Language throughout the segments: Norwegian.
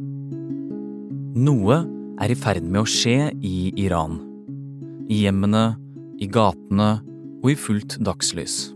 Noe er i ferd med å skje i Iran. I hjemmene, i gatene og i fullt dagslys.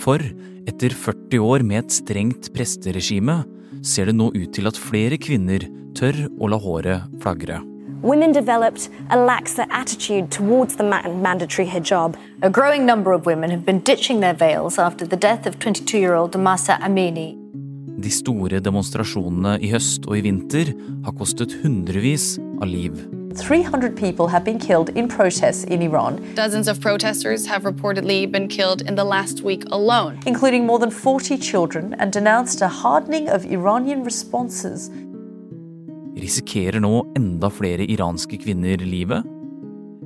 For etter 40 år med et strengt presteregime ser det nå ut til at flere kvinner tør å la håret flagre. Women developed a laxer attitude towards the mandatory hijab. A growing number of women have been ditching their veils after the death of 22 year old Damasa Amini. De store demonstrasjonene i høst og i vinter har kostet hundrevis av liv. 300 people have been killed in protests in Iran. Dozens of protesters have reportedly been killed in the last week alone, including more than 40 children, and denounced a hardening of Iranian responses. Risikerer nå enda flere iranske kvinner livet?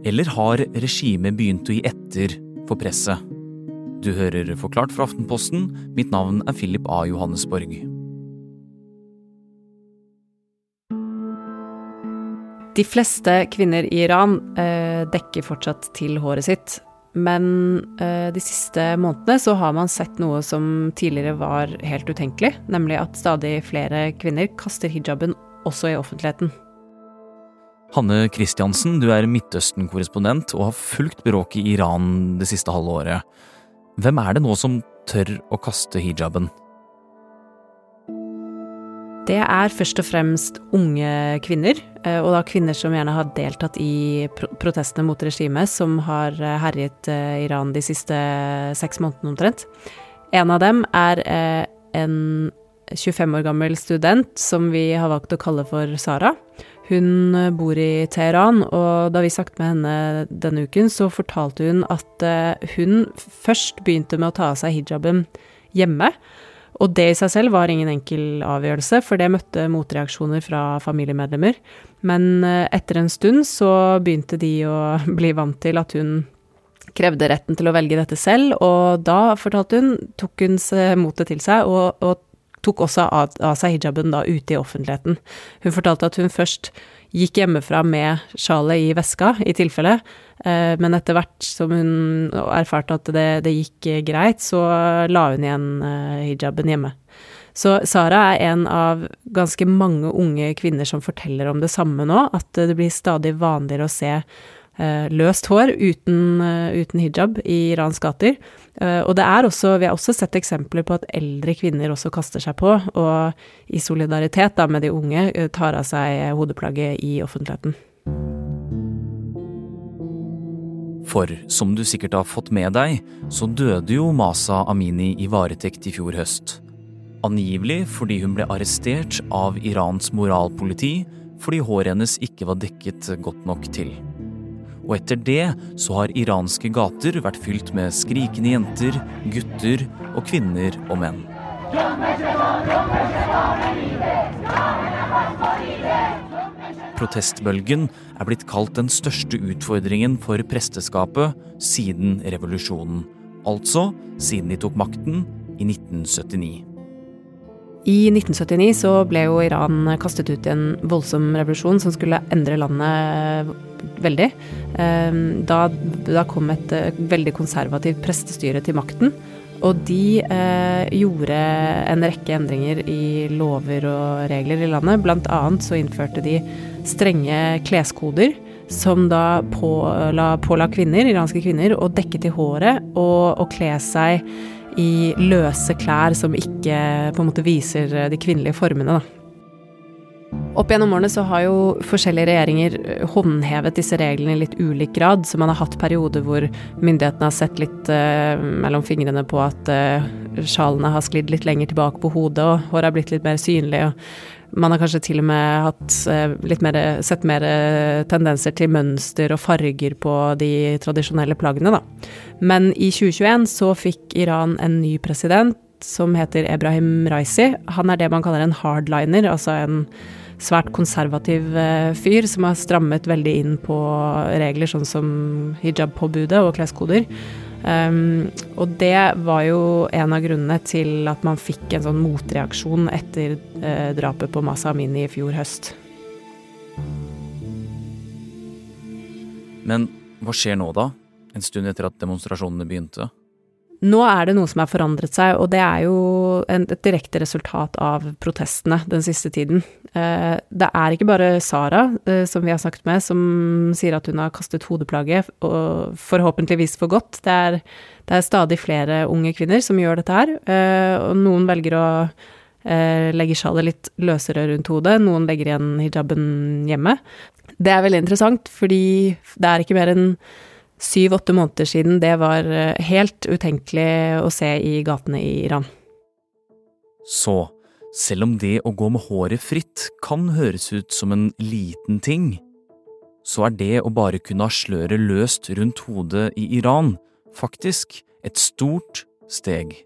Eller har regimet begynt å gi etter for presset? Du hører Forklart fra Aftenposten. Mitt navn er Philip A. Johannesborg. De fleste kvinner i Iran eh, dekker fortsatt til håret sitt. Men eh, de siste månedene så har man sett noe som tidligere var helt utenkelig, nemlig at stadig flere kvinner kaster hijaben også i offentligheten. Hanne Kristiansen, du er Midtøsten-korrespondent og har fulgt bråket i Iran det siste halve året. Hvem er det nå som tør å kaste hijaben? Det er først og fremst unge kvinner, eh, og da kvinner som gjerne har deltatt i protestene mot regimet som har eh, herjet eh, Iran de siste seks månedene omtrent. En av dem er en 25 år gammel student som vi har valgt å kalle for Sara. Hun bor i Teheran, og da vi snakket med henne denne uken, så fortalte hun at hun først begynte med å ta av seg hijaben hjemme. Og det i seg selv var ingen enkel avgjørelse, for det møtte motreaksjoner fra familiemedlemmer. Men eh, etter en stund så begynte de å bli vant til at hun krevde retten til å velge dette selv, og da, fortalte hun, tok hun motet til seg og, og tok også av, av, seg hijaben da ute i offentligheten. Hun fortalte at hun først gikk hjemmefra med sjalet i veska, i tilfelle, Eh, men etter hvert som hun erfarte at det, det, gikk greit, så la hun igjen eh, hijaben hjemme. Så Sara er en av ganske mange unge kvinner som forteller om det samme nå, at det blir stadig vanligere å se eh, løst hår uten, uten, hijab i Irans gater. Og det er også, vi har også sett eksempler på at eldre kvinner også kaster seg på, og i solidaritet da med de unge tar av seg hodeplagget i offentligheten. For som du sikkert har fått med deg, så døde jo Masa Amini i varetekt i fjor høst. Angivelig fordi hun ble arrestert av Irans moralpoliti fordi håret hennes ikke var dekket godt nok til. Og etter det så har iranske gater vært fylt med skrikende jenter, gutter og kvinner og menn. Protestbølgen er blitt kalt den største utfordringen for presteskapet siden revolusjonen. Altså siden de tok makten i 1979. I 1979 så ble jo Iran kastet ut i en voldsom revolusjon som skulle endre landet veldig. Ehm, da, da kom et eh, veldig konservativt prestestyre til makten. Og de eh, gjorde en rekke endringer i lover og regler i landet. Blant annet så innførte de strenge kleskoder som da påla, påla kvinner, iranske kvinner, å dekke til håret og, og kle seg i løse klær som ikke på en måte viser de kvinnelige formene, da. Opp gjennom årene så har jo forskjellige regjeringer eh, håndhevet disse reglene i litt ulik grad, så man har hatt perioder hvor myndighetene har sett litt uh, mellom fingrene på at uh, sjalene har sklidd litt lenger tilbake på hodet, og håret har blitt litt mer synlig. og man har kanskje til og med hatt uh, litt mer, sett mer tendenser til mønster og farger på de tradisjonelle plaggene, da. Men i 2021 så fikk Iran en ny president som heter Ebrahim Raisi. Han er det man kaller en hardliner, altså en svært konservativ eh, fyr som har strammet veldig inn på regler sånn som hijab-påbudet og kleskoder. Um, og det var jo en av grunnene til at man fikk en sånn motreaksjon etter uh, drapet på Masa Amini i fjor høst. Men hva skjer nå, da? En stund etter at demonstrasjonene begynte? Nå er det noe som har forandret seg, og det er jo en, et direkte resultat av protestene den siste tiden. Eh, det er ikke bare Sara, eh, som vi har snakket med, som sier at hun har kastet hodeplagget, og forhåpentligvis for godt. Det er, det er stadig flere unge kvinner som gjør dette her, eh, og noen velger å eh, legge sjalet litt løsere rundt hodet, noen legger igjen hijaben hjemme. Det er veldig interessant, fordi det er ikke mer enn syv-åtte måneder siden det var eh, helt utenkelig å se i gatene i Iran. Så, selv om det å gå med håret fritt kan høres ut som en liten ting, så er det å bare kunne ha sløret løst rundt hodet i Iran faktisk et stort steg.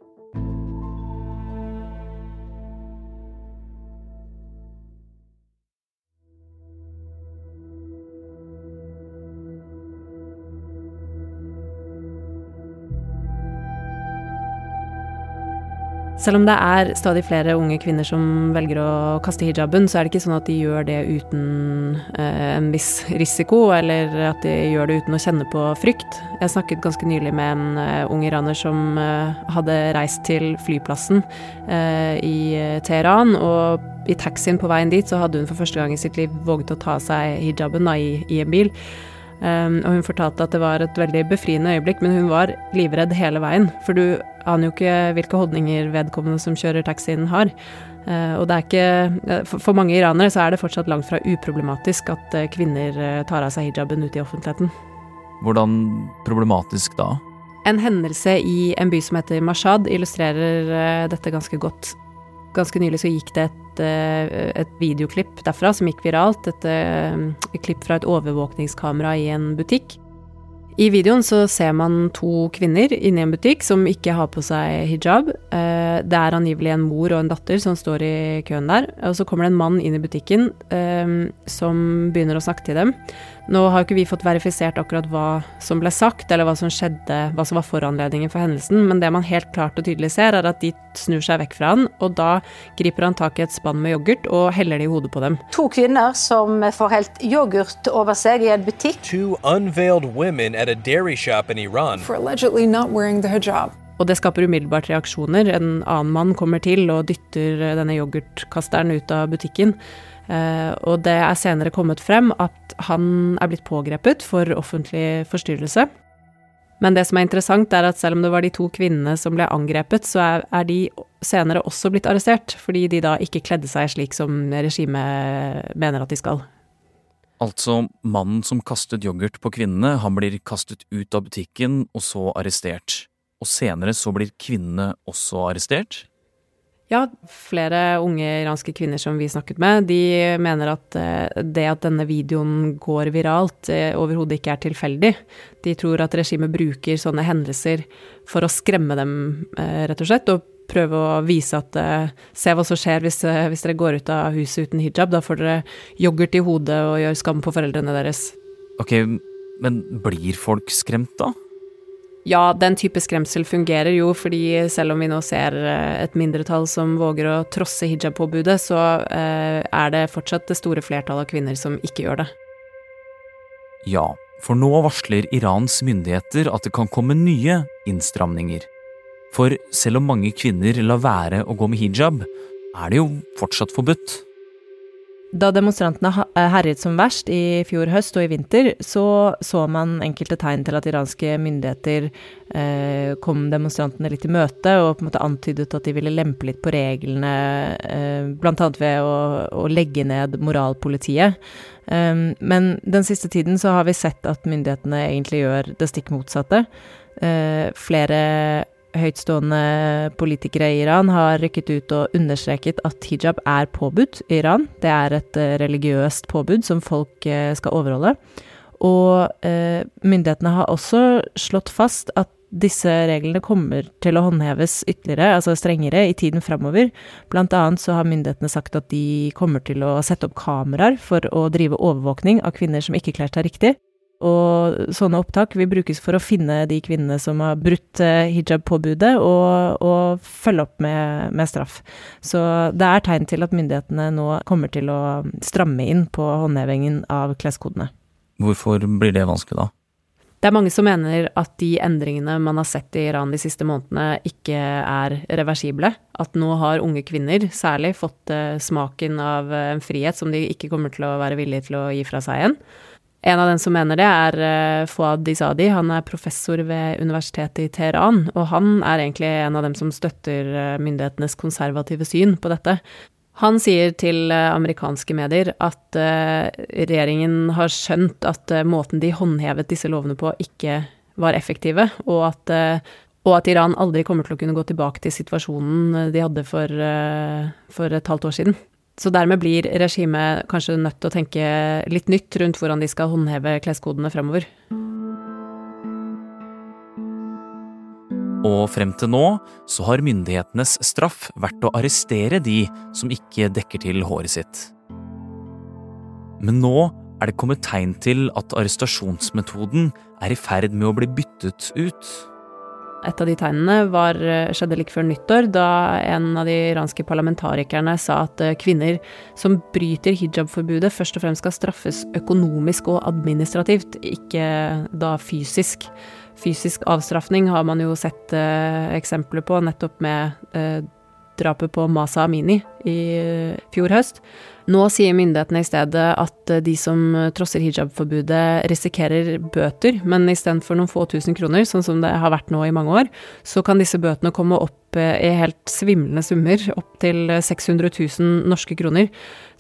Selv om det er stadig flere unge kvinner som velger å kaste hijaben, så er det ikke sånn at de gjør det uten eh, en viss risiko, eller at de gjør det uten å kjenne på frykt. Jeg snakket ganske nylig med en eh, ung iraner som eh, hadde reist til flyplassen i Teheran, og i taxien på veien dit så hadde hun for første gang i sitt liv våget å ta av seg hijaben da, i, i en bil. Um, og hun fortalte at det var et veldig befriende øyeblikk, men hun var livredd hele veien. For du aner jo ikke hvilke holdninger vedkommende som kjører taxien har. Uh, og det er ikke for, for, mange iranere så er det fortsatt langt fra uproblematisk at uh, kvinner tar av seg hijaben ute i offentligheten. Hvordan problematisk da? En hendelse i en by som heter Mashhad illustrerer dette ganske godt. Ganske nylig så gikk det et, eh, et videoklipp derfra som gikk viralt. Et, eh, et klipp fra et overvåkningskamera i en butikk. I videoen så ser man to kvinner inne i en butikk som ikke har på seg hijab. Eh, det er angivelig en mor og en datter som står i køen der. Og så kommer det en mann inn i butikken som begynner å snakke til dem. Nå har jo ikke vi fått verifisert akkurat hva som ble sagt, eller hva som skjedde, hva som var foranledningen for hendelsen, men det man helt klart og tydelig ser, er at de snur seg vekk fra han, og da griper han tak i et spann med yoghurt og heller det i hodet på dem. To kvinner som får helt yoghurt over seg i en butikk. Two unveiled women at a dairy shop in Iran. For allegedly not wearing the hijab. Og det skaper umiddelbart reaksjoner. En annen mann kommer til og dytter denne yoghurtkasteren ut av butikken. Uh, og det er senere kommet frem at han er blitt pågrepet for offentlig forstyrrelse. Men det som er interessant, er at selv om det var de to kvinnene som ble angrepet, så er de senere også blitt arrestert, fordi de da ikke kledde seg slik som regimet mener at de skal. Altså, mannen som kastet yoghurt på kvinnene, han blir kastet ut av butikken og så arrestert. Og senere så blir kvinnene også arrestert? Ja, flere unge iranske kvinner som vi snakket med, de mener at eh, det at denne videoen går viralt, eh, overhodet ikke er tilfeldig. De tror at regimet bruker sånne hendelser for å skremme dem, eh, rett og slett, og prøve å vise at Se hva som skjer hvis, hvis dere går ut av huset uten hijab. Da får dere yoghurt i hodet og gjør skam på foreldrene deres. Ok, men blir folk skremt, da? Ja, den type skremsel fungerer jo, fordi selv om vi nå ser eh, et mindretall som våger å trosse hijab-påbudet, så eh, er det fortsatt det store flertallet av kvinner som ikke gjør det. Ja, for nå varsler Irans myndigheter at det kan komme nye innstramninger. For selv om mange kvinner lar være å gå med hijab, er det jo fortsatt forbudt. Da demonstrantene eh, herjet som verst i fjor høst og i vinter, så så man enkelte tegn til at iranske myndigheter eh, kom demonstrantene litt i møte og på en måte antydet at de ville lempe litt på reglene, eh, bl.a. ved å, å, legge ned moralpolitiet. Eh, men den siste tiden så har vi sett at myndighetene egentlig gjør det stikk motsatte. Eh, flere høytstående politikere i Iran har rykket ut og understreket at hijab er påbudt i Iran. Det er et eh, religiøst påbud som folk eh, skal overholde. Og eh, myndighetene har også slått fast at disse reglene kommer til å håndheves ytterligere, altså strengere, i tiden framover. Blant annet så har myndighetene sagt at de kommer til å sette opp kameraer for å drive overvåkning av kvinner som ikke kler seg riktig. Og sånne opptak vil brukes for å finne de kvinnene som har brutt eh, hijab-påbudet, og, og, følge opp med, med, straff. Så det er tegn til at myndighetene nå kommer til å stramme inn på håndhevingen av kleskodene. Hvorfor blir det vanskelig, da? Det er mange som mener at de endringene man har sett i Iran de siste månedene, ikke er reversible. At nå har unge kvinner særlig fått uh, smaken av uh, en frihet som de ikke kommer til å være villige til å gi fra seg igjen. En av dem som mener det, er uh, Fouad Izadi. Han er professor ved universitetet i Teheran, og han er egentlig en av dem som støtter myndighetenes konservative syn på dette. Han sier til eh, amerikanske medier at regjeringen har skjønt at måten de håndhevet disse lovene på, ikke var effektive, og at, og at, Iran aldri kommer til å kunne gå tilbake til situasjonen de hadde for, for et halvt år siden. Så dermed blir regimet kanskje nødt til å tenke litt nytt rundt hvordan de skal håndheve kleskodene fremover. Og frem til nå så har myndighetenes straff vært å arrestere de som ikke dekker til håret sitt. Men nå er det kommet tegn til at arrestasjonsmetoden er i ferd med å bli byttet ut. Et av de tegnene var, eh, skjedde like før nyttår, da en av de iranske parlamentarikerne sa at eh, kvinner som bryter hijab-forbudet, først og fremst skal straffes økonomisk og administrativt, ikke da fysisk. Fysisk avstraffing har man jo sett eh, eksempler på, nettopp med eh, drapet på Masa Amini i eh, fjor høst. Nå sier myndighetene i stedet at eh, de som trosser hijab-forbudet, risikerer bøter, men istedenfor noen få tusen kroner, sånn som det har vært nå i mange år, så kan disse bøtene komme opp eh, i helt svimlende summer, opp til 600 000 norske kroner,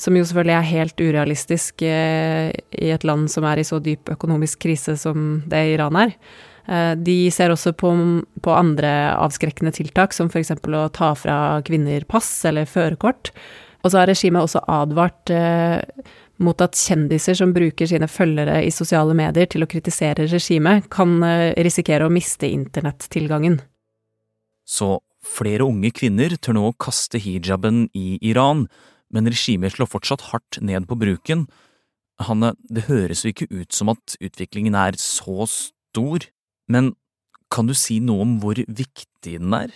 som jo selvfølgelig er helt urealistisk i et land som er i så dyp økonomisk krise som det Iran er. Eh, de ser også på, på andre avskrekkende tiltak, som f.eks. å ta fra kvinner pass eller førerkort. Og så har regimet også advart eh, mot at kjendiser som bruker sine følgere i sosiale medier til å kritisere regimet, kan eh, risikere å miste internettilgangen. Så flere unge kvinner tør nå å kaste hijaben i Iran, men regimet slår fortsatt hardt ned på bruken. Hanne, det høres jo ikke ut som at utviklingen er så stor? Men kan du si noe om hvor viktig den er?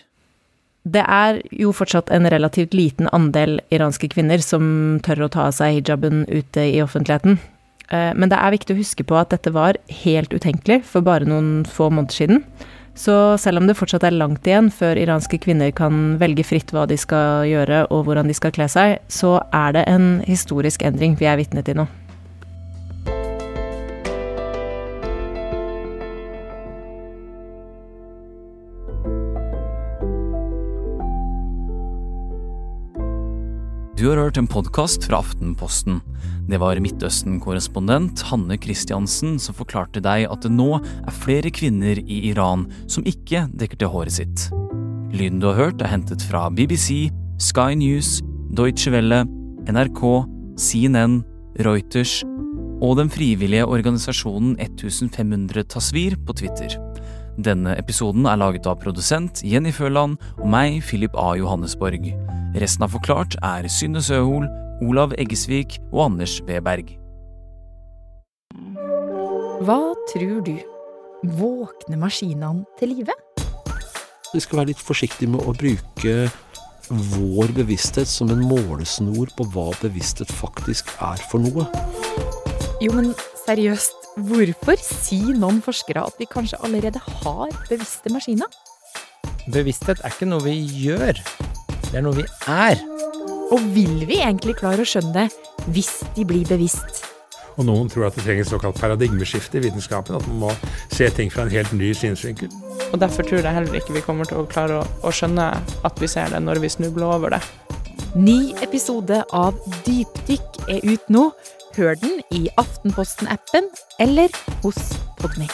Det er jo fortsatt en relativt liten andel iranske kvinner som tør å ta av seg hijaben ute i offentligheten. Eh, men det er viktig å huske på at dette var helt utenkelig for bare noen få måneder siden. Så selv om det fortsatt er langt igjen før iranske kvinner kan velge fritt hva de skal gjøre og hvordan de skal kle seg, så er det en historisk endring vi er vitne til nå. Du har hørt en podkast fra Aftenposten. Det var Midtøsten-korrespondent Hanne Christiansen som forklarte deg at det nå er flere kvinner i Iran som ikke dekker til håret sitt. Lyden du har hørt, er hentet fra BBC, Sky News, Deutsche Welle, NRK, CNN, Reuters og den frivillige organisasjonen 1500 Tasvir på Twitter. Denne episoden er laget av produsent Jenny Føland og meg, Philip A. Johannesborg. Resten av Forklart er Synne Søhol, Olav Eggesvik og Anders Weberg. Hva tror du? Våkner maskinene til live? Vi skal være litt forsiktige med å bruke vår bevissthet som en målesnor på hva bevissthet faktisk er for noe. Jo, men seriøst, Hvorfor sier noen forskere at vi kanskje allerede har bevisste maskiner? Bevissthet er ikke noe vi gjør, det er noe vi er. Og vil vi egentlig klare å skjønne det hvis de blir bevisst? Og noen tror at det trenger et såkalt paradigmeskifte i vitenskapen. At man må se ting fra en helt ny synsvinkel. Og Derfor tror jeg heller ikke vi kommer til å klare å, å skjønne at vi ser det når vi snubler over det. Ny episode av Dypdykk er ut nå. Hør den i Aftenposten-appen eller hos Podmy.